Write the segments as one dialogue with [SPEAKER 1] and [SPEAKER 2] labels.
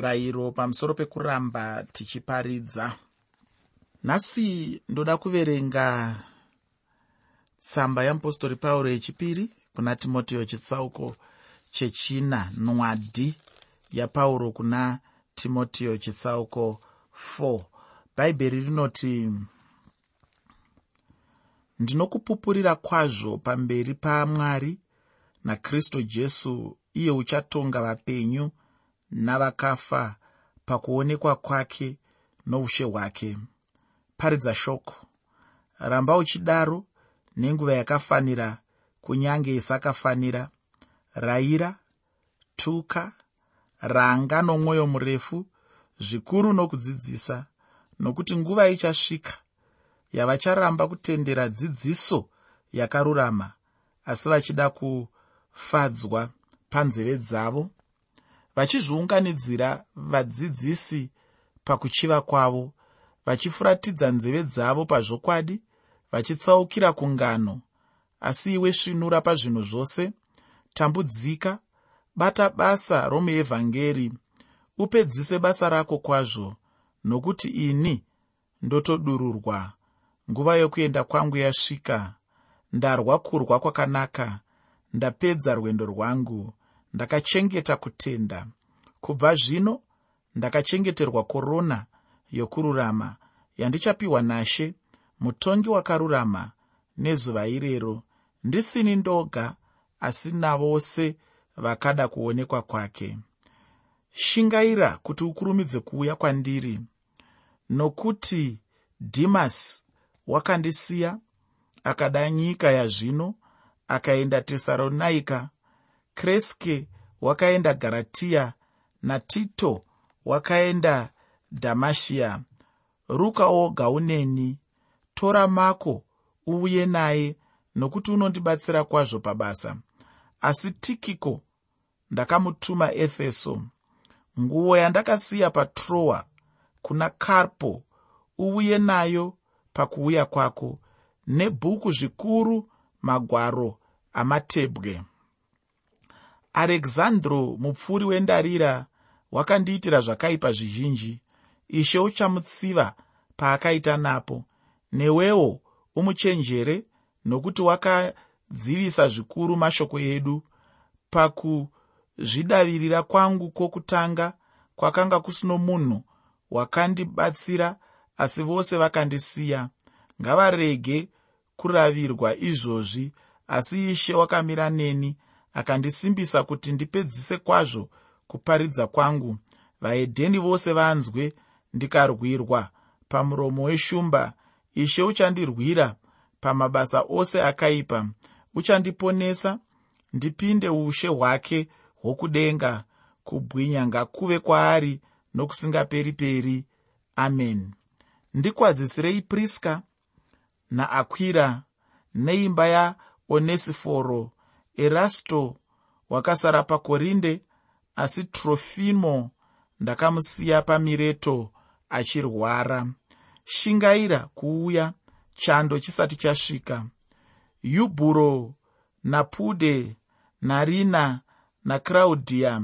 [SPEAKER 1] rayiro pamusoro pekuramba tichiparidza. Nhasi ndoda kuverenga tsamba yamupostori pauro yechipiri kuna timotiyo chitsauko chechina nwadi yapauro kuna timotiyo chitsauko 4 bhaibheri rinoti ndinokupupurira kwazvo pamberi pamwari nakristu jesu iye uchatonga vapenyu navakafa pakuonekwa kwake noushe hwake. Paridza shoko. Ramba uchidaro nenguva yakafanira kunyange isakafanira. Rayira tuka ranga nomwoyo murefu zvikuru nokudzidzisa nokuti nguva ichasvika yavacharamba kutendera dzidziso yakarurama asi vachida kufadzwa panzeve dzavo vachizviunganidzira vadzidzisi pakuchiva kwavo vachifuratidza nzeve dzavo pazvokwadi vachitsaukira kungano. Asi iwe svinura pazvinhu zvose tambudzika bata basa romuevhangeri upedzise basa rako kwazvo nokuti ini ndotodururwa. Nguva yokuenda kwangu yasvika ndarwa kurwa kwakanaka ndapedza rwendo rwangu ndakachengeta kutenda. Kubva zvino ndakachengeterwa korona yokururama. Yandichapiwa nashe. Mutongi wakarurama nezuva irero. Ndisini ndoga asi navose vakada kuonekwa kwake. Shingaira kuti ukurumidze kuuya kwandiri. Nokuti dhimasi wakandisiya akada nyika yazvino akaenda tesaronaika kreske wakaenda garatiya natito wakaenda dhamashiya ruka oga uneni tora mako uuye naye nokuti unondibatsira kwazvo pabasa. Asi tikiko ndakamutuma efeso. Nguo yandakasiya patroa kuna karpo uuye nayo pakuuya kwako nebhuku zvikuru magwaro amatebwe alexandro mupfuri wendarira wakandiitira zvakaipa zvizhinji. Ishe uchamutsiva paakaita napo. Newewo umuchenjere nokuti wakadzivisa zvikuru mashoko edu. Pakuzvidavirira kwangu kwokutanga kwakanga kusino munhu wakandibatsira asi vose vakandisiya. Ngavarege kuravirwa izvozvi asi ishe wakamira neni akandisimbisa kuti ndipedzise kwazvo kuparidza kwangu. Vahedheni vose vanzwe ndikarwirwa. Pamuromo weshumba ishe uchandirwira pamabasa ose akaipa. Uchandiponesa ndipinde ushe hwake hwokudenga kubwinya ngakuve kwaari nokusingaperi-peri. Amen. Ndikwazisirei priska naakwira neimba yaonesiforo erasto wakasara pakorinde asi trofimo ndakamusiya pamireto achirwara. Shingaira kuuya chando chisati chasvika. Yubhuro napude narina nakraudhiya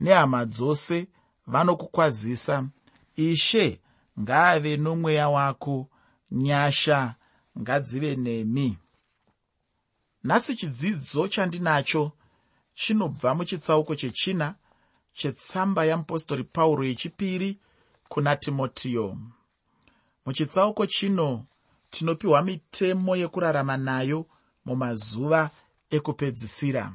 [SPEAKER 1] nehama dzose vanokukwazisa. Ishe ngaave nomweya wako nyasha ngadzive nemi nhasi chidzidzo chandinacho chinobva muchitsauko chechina chetsamba yamupostori pauro yechipiri kuna timotiyo. Muchitsauko chino tinopiwa mitemo yekurarama nayo mumazuva ekupedzisira.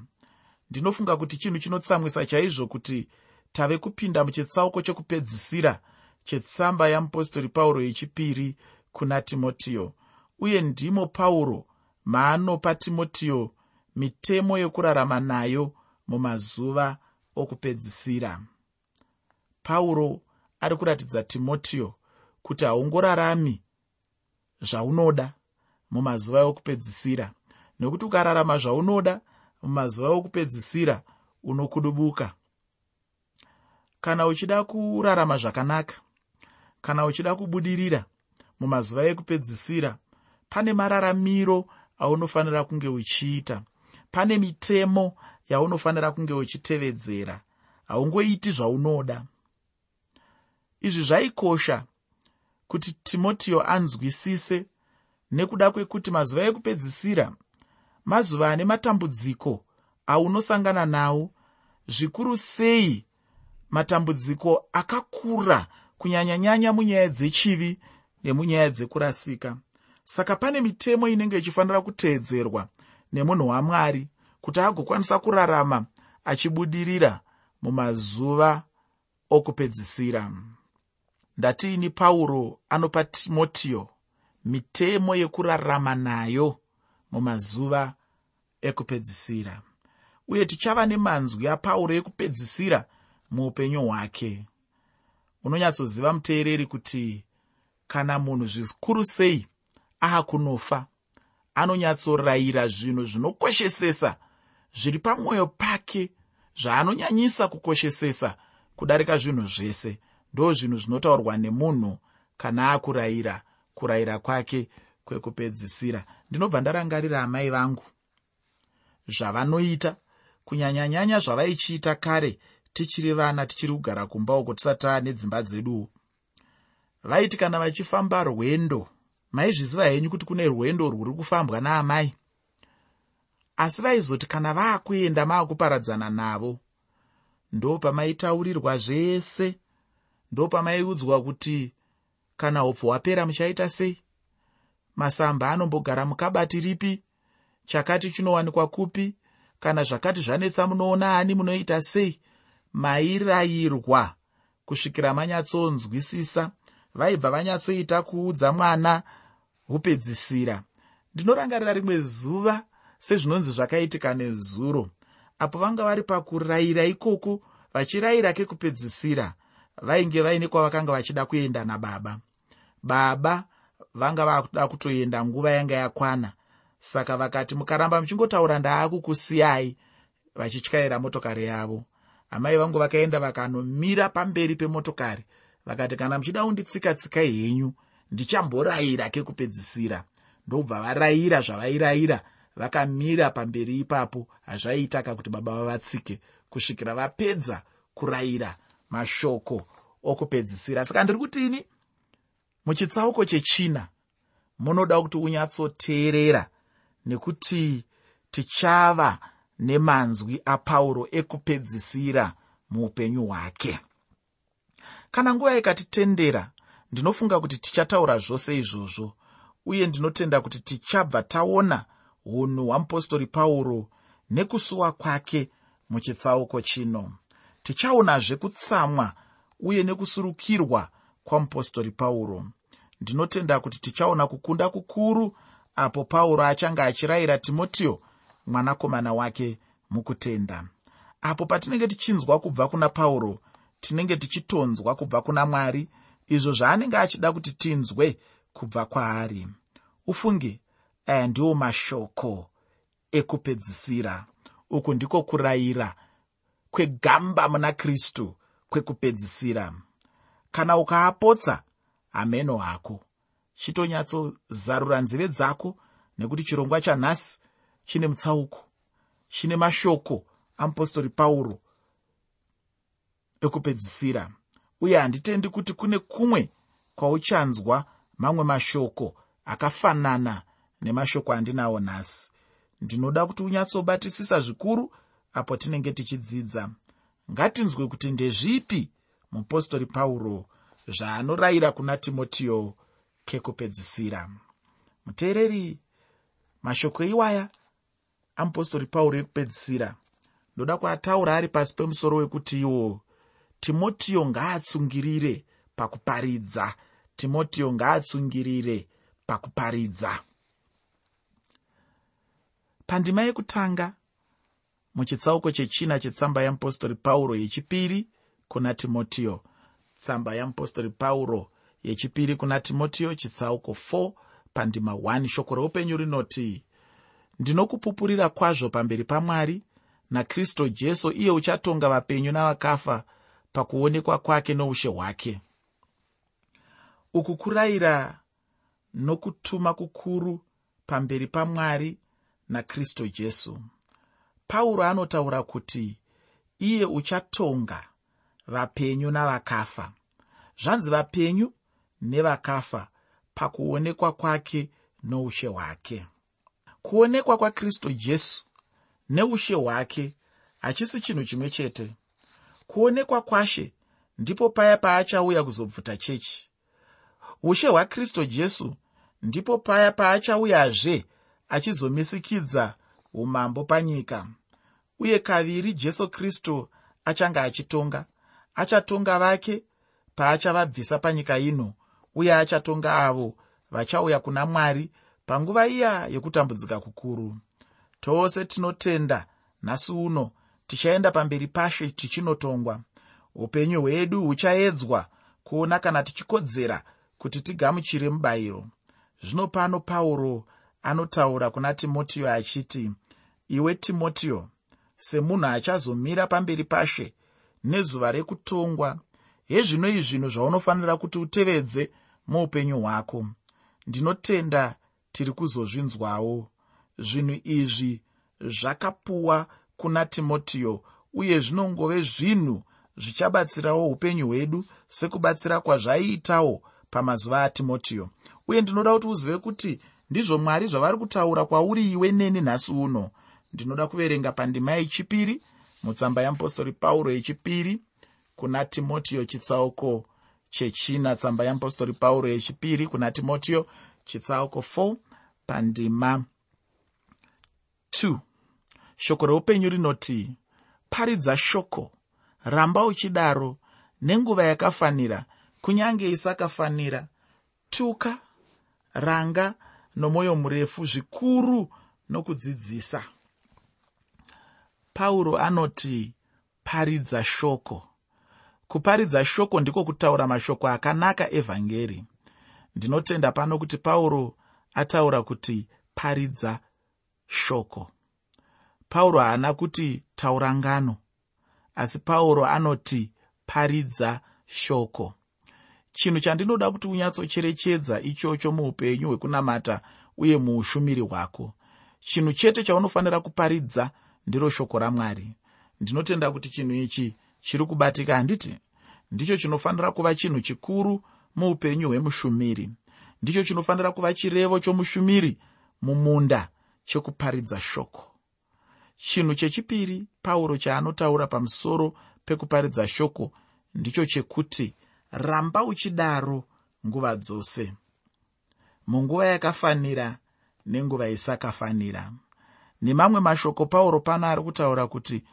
[SPEAKER 1] Ndinofunga kuti chinhu chinotsamwisa chaizvo kuti tave kupinda muchitsauko chekupedzisira chetsamba yamupostori pauro yechipiri kuna timotiyo. Uye ndimo pauro maanopa timotiyo mitemo yekurarama nayo mumazuva okupedzisira. Pauro ari kuratidza timotiyo kuti haungorarami zvaunoda mumazuva okupedzisira nekuti ukararama zvaunoda mumazuva okupedzisira unokudubuka. Kana uchida kurarama zvakanaka kana uchida kubudirira mumazuva ekupedzisira pane mararamiro aunofanira kunge uchiita. Pane mitemo yaunofanira kunge uchitevedzera. Haungoiti zvaunoda. Izvi zvaikosha kuti timotiyo anzwisise nekuda kwekuti mazuva ekupedzisira mazuva ane matambudziko aunosangana nawo zvikuru sei matambudziko akakura kunyanyanyanya munyaya dzechivi nemunyaya dzekurasika saka pane mitemo inenge ichifanira kuteedzerwa nemunhu wamwari kuti agokwanisa kurarama achibudirira mumazuva okupedzisira. Ndatiini pauro anopa timotiyo mitemo yekurarama nayo mumazuva ekupedzisira. Uye tichava nemanzwi apauro ekupedzisira muupenyu hwake. Unonyatsoziva muteereri kuti kana munhu zvikuru sei aakunofa. Anonyatsorayira zvinhu zvinokoshesesa zviri pamwoyo pake zvaanonyanyisa kukoshesesa kudarika zvinhu zvese. Ndo zvinhu zvinotaurwa nemunhu kana akurayira kurayira kwake kwekupedzisira. Ndinobva ndarangarira amai vangu. Zvavanoita kunyanyanyanya zvavaichiita kare tichiri vana tichiri kugara kumba uko tisati taa nedzimba dzeduwo vaiti kana vachifamba rwendo maizviziva henyu kuti kune rwendo rwuri kufambwa naamai. Asi vaizoti kana vaakuenda maakuparadzana navo ndo pamaitaurirwa zvese ndo pamaiudzwa kuti kana upfu hwapera muchaita sei? Masamba anombogara mukabati ripi? Chakati chinowanikwa kupi? Kana zvakati zvanetsa munoona ani munoita sei? Mairayirwa kusvikira manyatsonzwisisa. Vaibva vanyatsoita kuudza mwana kupedzisira ndinorangarira rimwe zuva sezvinonzi zvakaitika nezuro apo vanga vari pakurayira ikoko vachirayira kekupedzisira vainge vaine kwavakanga vachida kuenda nababa. Baba vanga vakuda kutoenda nguva yanga yakwana saka vakati mukaramba muchingotaura ndaakukusiyai vachityaira motokari yavo. Amai vangu vakaenda vakanomira pamberi pemotokari vakati kana muchida kunditsika-tsikai henyu ndichamborayira kekupedzisira ndobva varayira zvavairayira vakamira pamberi ipapo. Hazvaitaka kuti baba vavatsike kusvikira vapedza kurayira mashoko okupedzisira. Saka ndiri kutini muchitsauko chechina munoda kuti unyatsoteerera nekuti tichava nemanzwi apauro ekupedzisira muupenyu hwake. Kana nguva ikatitendera ndinofunga kuti tichataura zvose izvozvo uye ndinotenda kuti tichabva taona unhu hwamupostori pauro nekusuwa kwake muchitsauko chino. Tichaonazve kutsamwa uye nekusurukirwa kwamupostori pauro. Ndinotenda kuti tichaona kukunda kukuru apo pauro achange achirayira timotiyo mwanakomana wake mukutenda. Apo patinenge tichinzwa kubva kuna pauro tinenge tichitonzwa kubva kuna mwari izvo zvaanenge achida kuti tinzwe kubva kwaari. Ufunge aya ndiwo mashoko ekupedzisira. Uku ndiko kurayira kwegamba muna kristu kwekupedzisira. Kana ukaapotsa hameno hako chitonyatsozarura nzeve dzako nekuti chirongwa chanhasi chine mutsauko chine mashoko amupostori pauro ekupedzisira uye handitendi kuti kune kumwe kwauchanzwa mamwe mashoko akafanana nemashoko andinawo nhasi. Ndinoda kuti unyatsobatisisa zvikuru apo tinenge tichidzidza. Ngatinzwe kuti ndezvipi mupostori pauro zvaanorayira kuna timotiyo kekupedzisira muteereri mashoko iwaya amupostori pauro ekupedzisira. Ndoda kuataura ari pasi pemusoro wekuti iwo timotiyo ngaatsungirire pakuparidza. Timotiyo ngaatsungirire pakuparidza. Pandima yekutanga muchitsauko chechina chetsamba yamupostori pauro yechipiri kuna timotiyo tsamba yamupostori pauro yechipiri kuna timotiyo chitsauko 4 pandima 1 shoko reupenyu rinoti ndinokupupurira kwazvo pamberi pamwari nakristu jesu iye uchatonga vapenyu navakafa pakuonekwa kwake noushe hwake. Uku kurayira nokutuma kukuru pamberi pamwari nakristu jesu. Pauro anotaura kuti iye uchatonga vapenyu navakafa. Zvanzi vapenyu nevakafa pakuonekwa kwake noushe hwake. Kuonekwa kwakristu jesu neushe hwake hachisi chinhu chimwe chete kuonekwa kwashe ndipo paya paachauya kuzobvuta chechi. Ushe hwakristu jesu ndipo paya paachauyazve achizomisikidza umambo panyika. Uye kaviri jesu kristu achange achitonga achatonga vake paachavabvisa panyika ino uye achatonga avo vachauya kuna mwari panguva iya yekutambudzika kukuru. Tose tinotenda nhasi uno tichaenda pamberi pashe tichinotongwa upenyu hwedu huchaedzwa kuona kana tichikodzera kuti tigamuchire mubayiro. Zvino pano pauro anotaura kuna timotiyo achiti iwe timotiyo semunhu achazomira pamberi pashe nezuva rekutongwa hezvino izvi zvinhu zvaunofanira kuti utevedze muupenyu hwako. Ndinotenda tiri kuzozvinzwawo. Zvinhu izvi zvakapuwa kuna timotiyo uye zvinongove zvinhu zvichabatsirawo upenyu hwedu sekubatsira kwazvaiitawo pamazuva atimotiyo. Uye ndinoda kuti uzive kuti ndizvo mwari zvavari kutaura kwauri iwe neni nhasi uno. Ndinoda kuverenga pandima yechipiri mutsamba yeapostori pauro yechipiri kuna timotiyo chitsauko chechina tsamba yeapostori pauro yechipiri kuna timotiyo chitsauko 4 pandima 2 shoko reupenyu rinoti paridza shoko ramba uchidaro nenguva yakafanira kunyange isakafanira. Tuka ranga nomwoyo murefu zvikuru nokudzidzisa. Pauro anoti paridza shoko. Kuparidza shoko ndiko kutaura mashoko akanaka evhangeri. Ndinotenda pano kuti pauro ataura kuti paridza shoko pauro haana kuti taura ngano asi pauro anoti paridza shoko. Chinhu chandinoda kuti unyatsocherechedza ichocho muupenyu hwekunamata uye muushumiri hwako. Chinhu chete chaunofanira kuparidza ndiro shoko ramwari. Ndinotenda kuti chinhu ichi chiri kubatika handiti? Ndicho chinofanira kuva chinhu chikuru muupenyu hwemushumiri. Ndicho chinofanira kuva chirevo chomushumiri mumunda chekuparidza shoko chinhu chechipiri pauro chaanotaura pamusoro pekuparidza shoko ndicho chekuti ramba uchidaro nguva dzose. Munguva yakafanira nenguva isakafanira. Nemamwe mashoko pauro pano ari kutaura kuti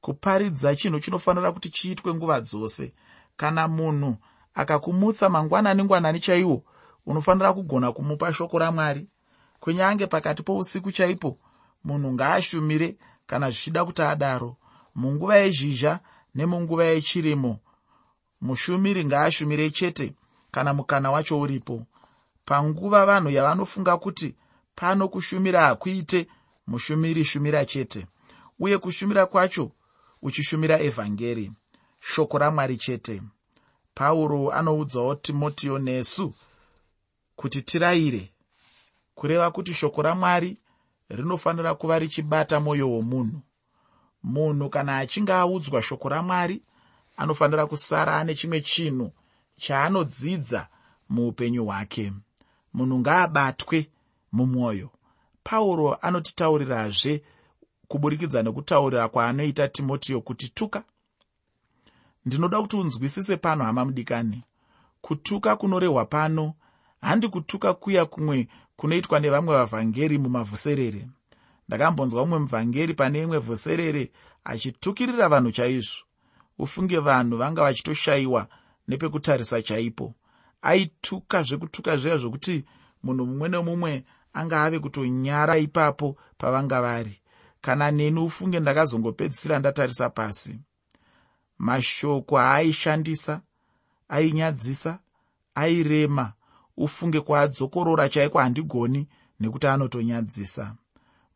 [SPEAKER 1] kuparidza chinhu chinofanira kuti chiitwe nguva dzose. Kana munhu akakumutsa mangwanani ngwanani chaiwo unofanira kugona kumupa shoko ramwari. Kunyange pakati pousiku chaipo munhu ngaashumire kana zvichida kuti adaro. Munguva yezhizha nemunguva yechirimo mushumiri ngaashumire chete kana mukana wacho uripo. Panguva vanhu yavanofunga kuti pano kushumira hakuite mushumiri shumira chete uye kushumira kwacho uchishumira evhangeri shoko ramwari chete. Pauro anoudzawo timotiyo nesu kuti tirayire kureva kuti shoko ramwari rinofanira kuva richibata mwoyo womunhu. Munhu kana achinge audzwa shoko ramwari anofanira kusara ane chimwe chinhu chaanodzidza muupenyu hwake. Munhu ngaabatwe mumwoyo. Pauro anotitaurirazve kuburikidza nekutaurira kwaanoita timotiyo kuti tuka. Ndinoda kuti unzwisise pano hama mudikani. Kutuka kunorehwa pano handi kutuka kuya kumwe kunoitwa nevamwe vavhangeri mumavhuserere. Ndakambonzwa mumwe muvhangeri pane imwe vhuserere achitukirira vanhu chaizvo. Ufunge vanhu vanga vachitoshayiwa nepekutarisa chaipo. Aituka zvekutuka zviya zvokuti munhu mumwe nemumwe anga ave kutonyara ipapo pavanga vari. Kana neni ufunge ndakazongopedzisira ndatarisa pasi. Mashoko aaishandisa ainyadzisa airema ufunge kwaadzokorora chaiko handigoni nekuti anotonyadzisa.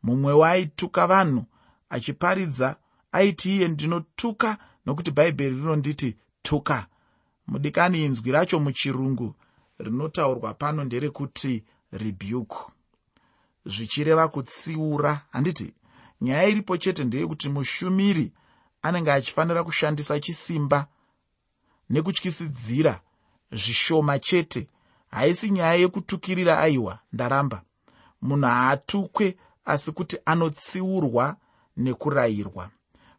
[SPEAKER 1] Mumwe waaituka vanhu achiparidza aiti iye ndinotuka nokuti bhaibheri rinonditi tuka. Mudikani inzwi racho muchirungu rinotaurwa pano nderekuti rebuke. Zvichireva kutsiura handiti nyaya iripo chete ndeyekuti mushumiri anenge achifanira kushandisa chisimba nekutyisidzira zvishoma chete haisi nyaya yekutukirira aiwa ndaramba. Munhu haatukwe asi kuti anotsiurwa nekurayirwa.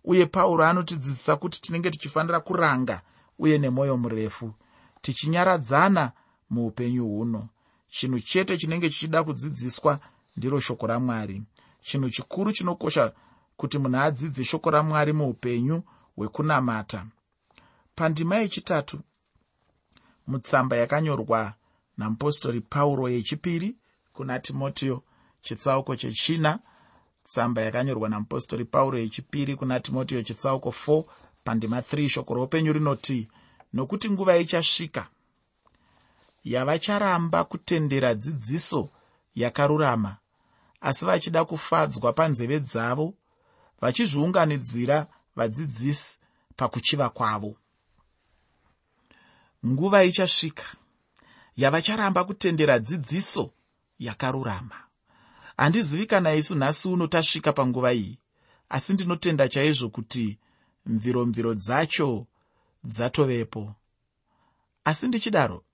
[SPEAKER 1] Uye pauro anotidzidzisa kuti tinenge tichifanira kuranga uye nemwoyo murefu tichinyaradzana muupenyu huno. Chinhu chete chinenge chichida kudzidziswa ndiro shoko ramwari. Chinhu chikuru chinokosha kuti munhu adzidze shoko ramwari muupenyu hwekunamata. Pandima yechitatu mutsamba yakanyorwa namupostori pauro yechipiri kuna timoteo. Chitsauko chechina tsamba yakanyorwa namupostori pauro yechipiri kuna timoteo chitsauko 4 pandima 3 shoko roupenyu rinoti nokuti nguva ichasvika yavacharamba kutendera dzidziso yakarurama asi vachida kufadzwa panzeve dzavo vachizviunganidzira vadzidzisi pakuchiva kwavo. Nguva ichasvika yavacharamba kutendera dzidziso yakarurama. Handizivi kana isu nhasi uno tasvika panguva iyi asi ndinotenda chaizvo kuti mviromviro dzacho dzatovepo. Asi ndichidaro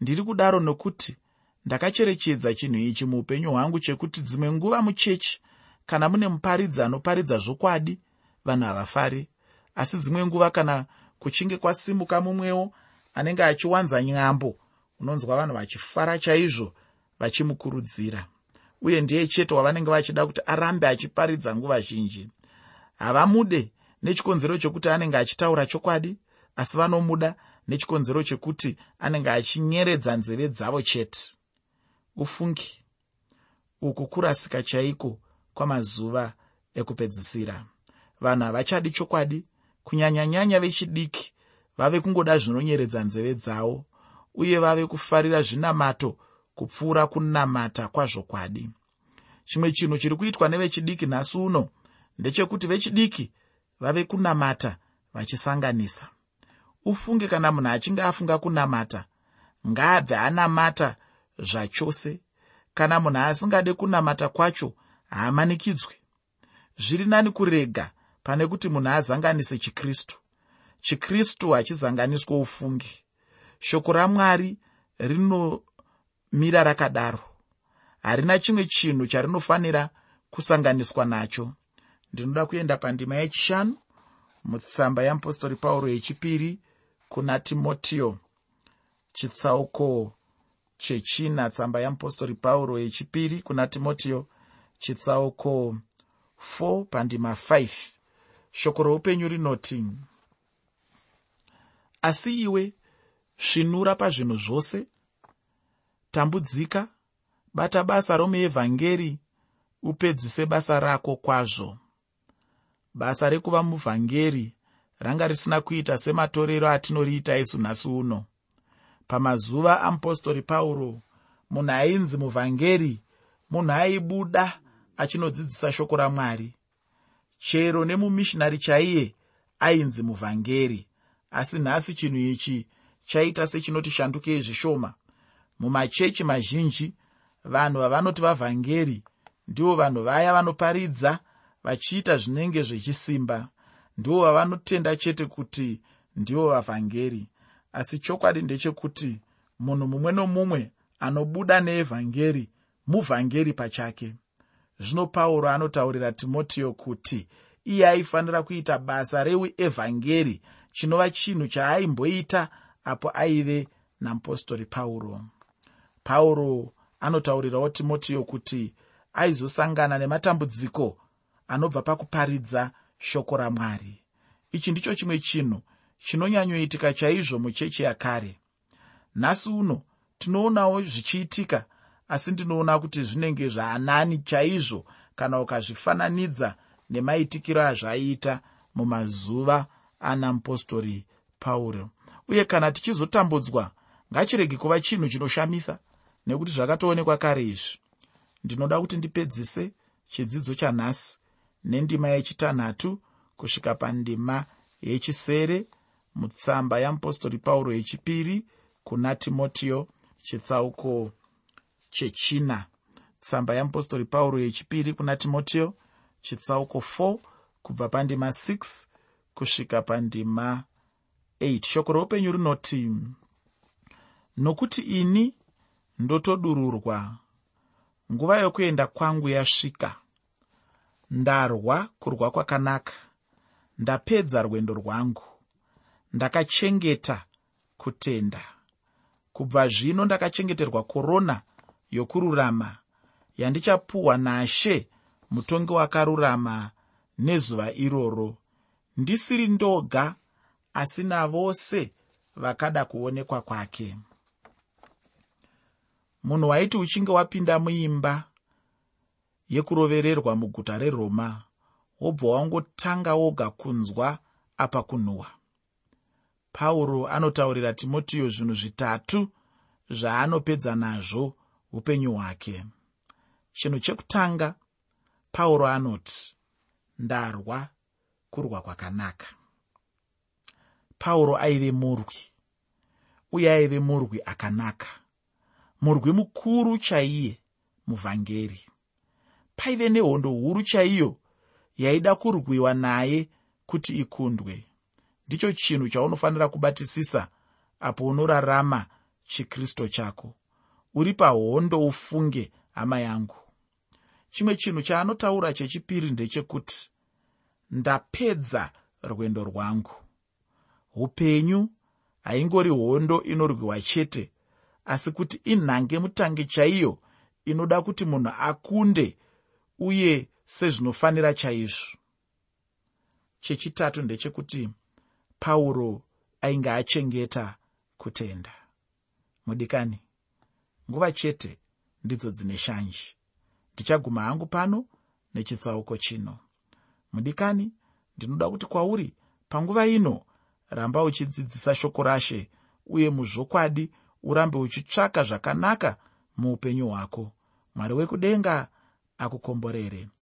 [SPEAKER 1] ndiri kudaro nokuti ndakacherechedza chinhu ichi muupenyu hwangu chekuti dzimwe nguva muchechi kana mune muparidzi anoparidza zvokwadi vanhu havafari. Asi dzimwe nguva kana kuchinge kwasimuka mumwewo anenge achiwanza nyambo unonzwa vanhu vachifara chaizvo vachimukurudzira. Uye ndiye chete wavanenge vachida kuti arambe achiparidza nguva zhinji. Havamude nechikonzero chokuti anenge achitaura chokwadi asi vanomuda nechikonzero chekuti anenge achinyeredza nzeve dzavo chete. Ufungi. Uku kurasika chaiko kwamazuva ekupedzisira? Vanhu havachadi chokwadi kunyanyanyanya vechidiki vave kungoda zvinonyeredza nzeve dzavo uye vave kufarira zvinamato kupfuura kunamata kwazvokwadi chimwe chinhu chiri kuitwa nevechidiki nhasi uno ndechekuti vechidiki vave kunamata vachisanganisa. Ufunge kana munhu achinge afunga kunamata ngaabve anamata zvachose. Kana munhu asingade kunamata kwacho haamanikidzwe zviri nani kurega pane kuti munhu azanganise chikristu. Chikristu hachizanganiswa ufungi shoko ramwari rinomira rakadaro. Harina chimwe chinhu charinofanira kusanganiswa nacho. Ndinoda kuenda pandima yechishanu mutsamba yeapostori pauro yechipiri kuna timoteo. Chitsauko chechina tsamba yeapostori pauro yechipiri kuna timoteo. Chitsauko 4 pandima 5 shoko roupenyu rinoti asi iwe svinura pazvinhu zvose. Tambudzika bata basa romuevhangeri upedzise basa rako kwazvo. Basa rekuva muvhangeri ranga risina kuita sematorero atinoriita isu nhasi uno. Pamazuva amupostori pauro munhu ainzi muvhangeri munhu aibuda achinodzidzisa shoko ramwari. Chero nemumishinari chaiye ainzi muvhangeri asi nhasi chinhu ichi chaita sechinoti shandukei zvishoma mumachechi mazhinji vanhu vavanoti vavhangeri ndivo vanhu vaya vanoparidza vachiita zvinenge zvechisimba. Ndivo vavanotenda chete kuti ndivo vavhangeri asi chokwadi ndechekuti munhu mumwe nomumwe anobuda neevhangeri muvhangeri pachake. Zvino pauro anotaurira timoteo kuti iye aifanira kuita basa reuevhangeri chinova chinhu chaaimboita apo aive namupostori pauro. Pauro anotaurirawo timoteo kuti aizosangana nematambudziko anobva pakuparidza shoko ramwari. Ichi ndicho chimwe chinhu chinonyanyoitika chaizvo muchechi yakare. Nhasi uno tinoonawo zvichiitika asi ndinoona kuti zvinenge zvaanani chaizvo kana ukazvifananidza nemaitikiro azvaiita mumazuva ana mupostori pauro uye kana tichizotambudzwa ngachirege kuva chinhu chinoshamisa nekuti zvakatoonekwa kare izvi. Ndinoda kuti ndipedzise chidzidzo chanhasi nendima yechitanhatu kusvika pandima yechisere mutsamba yamupostori pauro yechipiri kuna timoteo chitsauko chechina. Tsamba yamupostori pauro yechipiri kuna timoteo chitsauko 4 kubva pandima 6 kusvika pandima 8 shoko roupenyu rinoti nokuti ini ndotodururwa. Nguva yokuenda kwangu yasvika. Ndarwa kurwa kwakanaka. Ndapedza rwendo rwangu. Ndakachengeta kutenda. Kubva zvino ndakachengeterwa korona yokururama. Yandichapuhwa nashe mutongi wakarurama nezuva iroro. Ndisiri ndoga asi navose vakada kuonekwa kwake. Munhu waiti uchinge wapinda muimba yekurovererwa muguta reroma wobva wangotanga woga kunzwa apa kunhuhwa. Pauro anotaurira timotiyo zvinhu zvitatu zvaanopedza nazvo upenyu hwake. Chinhu chekutanga pauro anoti ndarwa kurwa kwakanaka pauro aive murwi uye aive murwi akanaka murwi mukuru chaiye muvhangeri. Paive nehondo huru chaiyo yaida kurwiwa naye kuti ikundwe. Ndicho chinhu chaunofanira kubatisisa apo unorarama chikristu chako. Uri pahondo ufunge hama yangu. Chimwe chinhu chaanotaura chechipiri ndechekuti ndapedza rwendo rwangu upenyu haingori hondo inorwiwa chete asi kuti inhange mutange chaiyo inoda kuti munhu akunde uye sezvinofanira chaizvo. Chechitatu ndechekuti pauro ainge achengeta kutenda. Mudikani nguva chete ndidzo dzine shanji ndichaguma hangu pano nechitsauko chino. Mudikani ndinoda kuti kwauri panguva ino ramba uchidzidzisa shoko rashe uye muzvokwadi urambe uchitsvaka zvakanaka muupenyu hwako. Mwari wekudenga akukomborere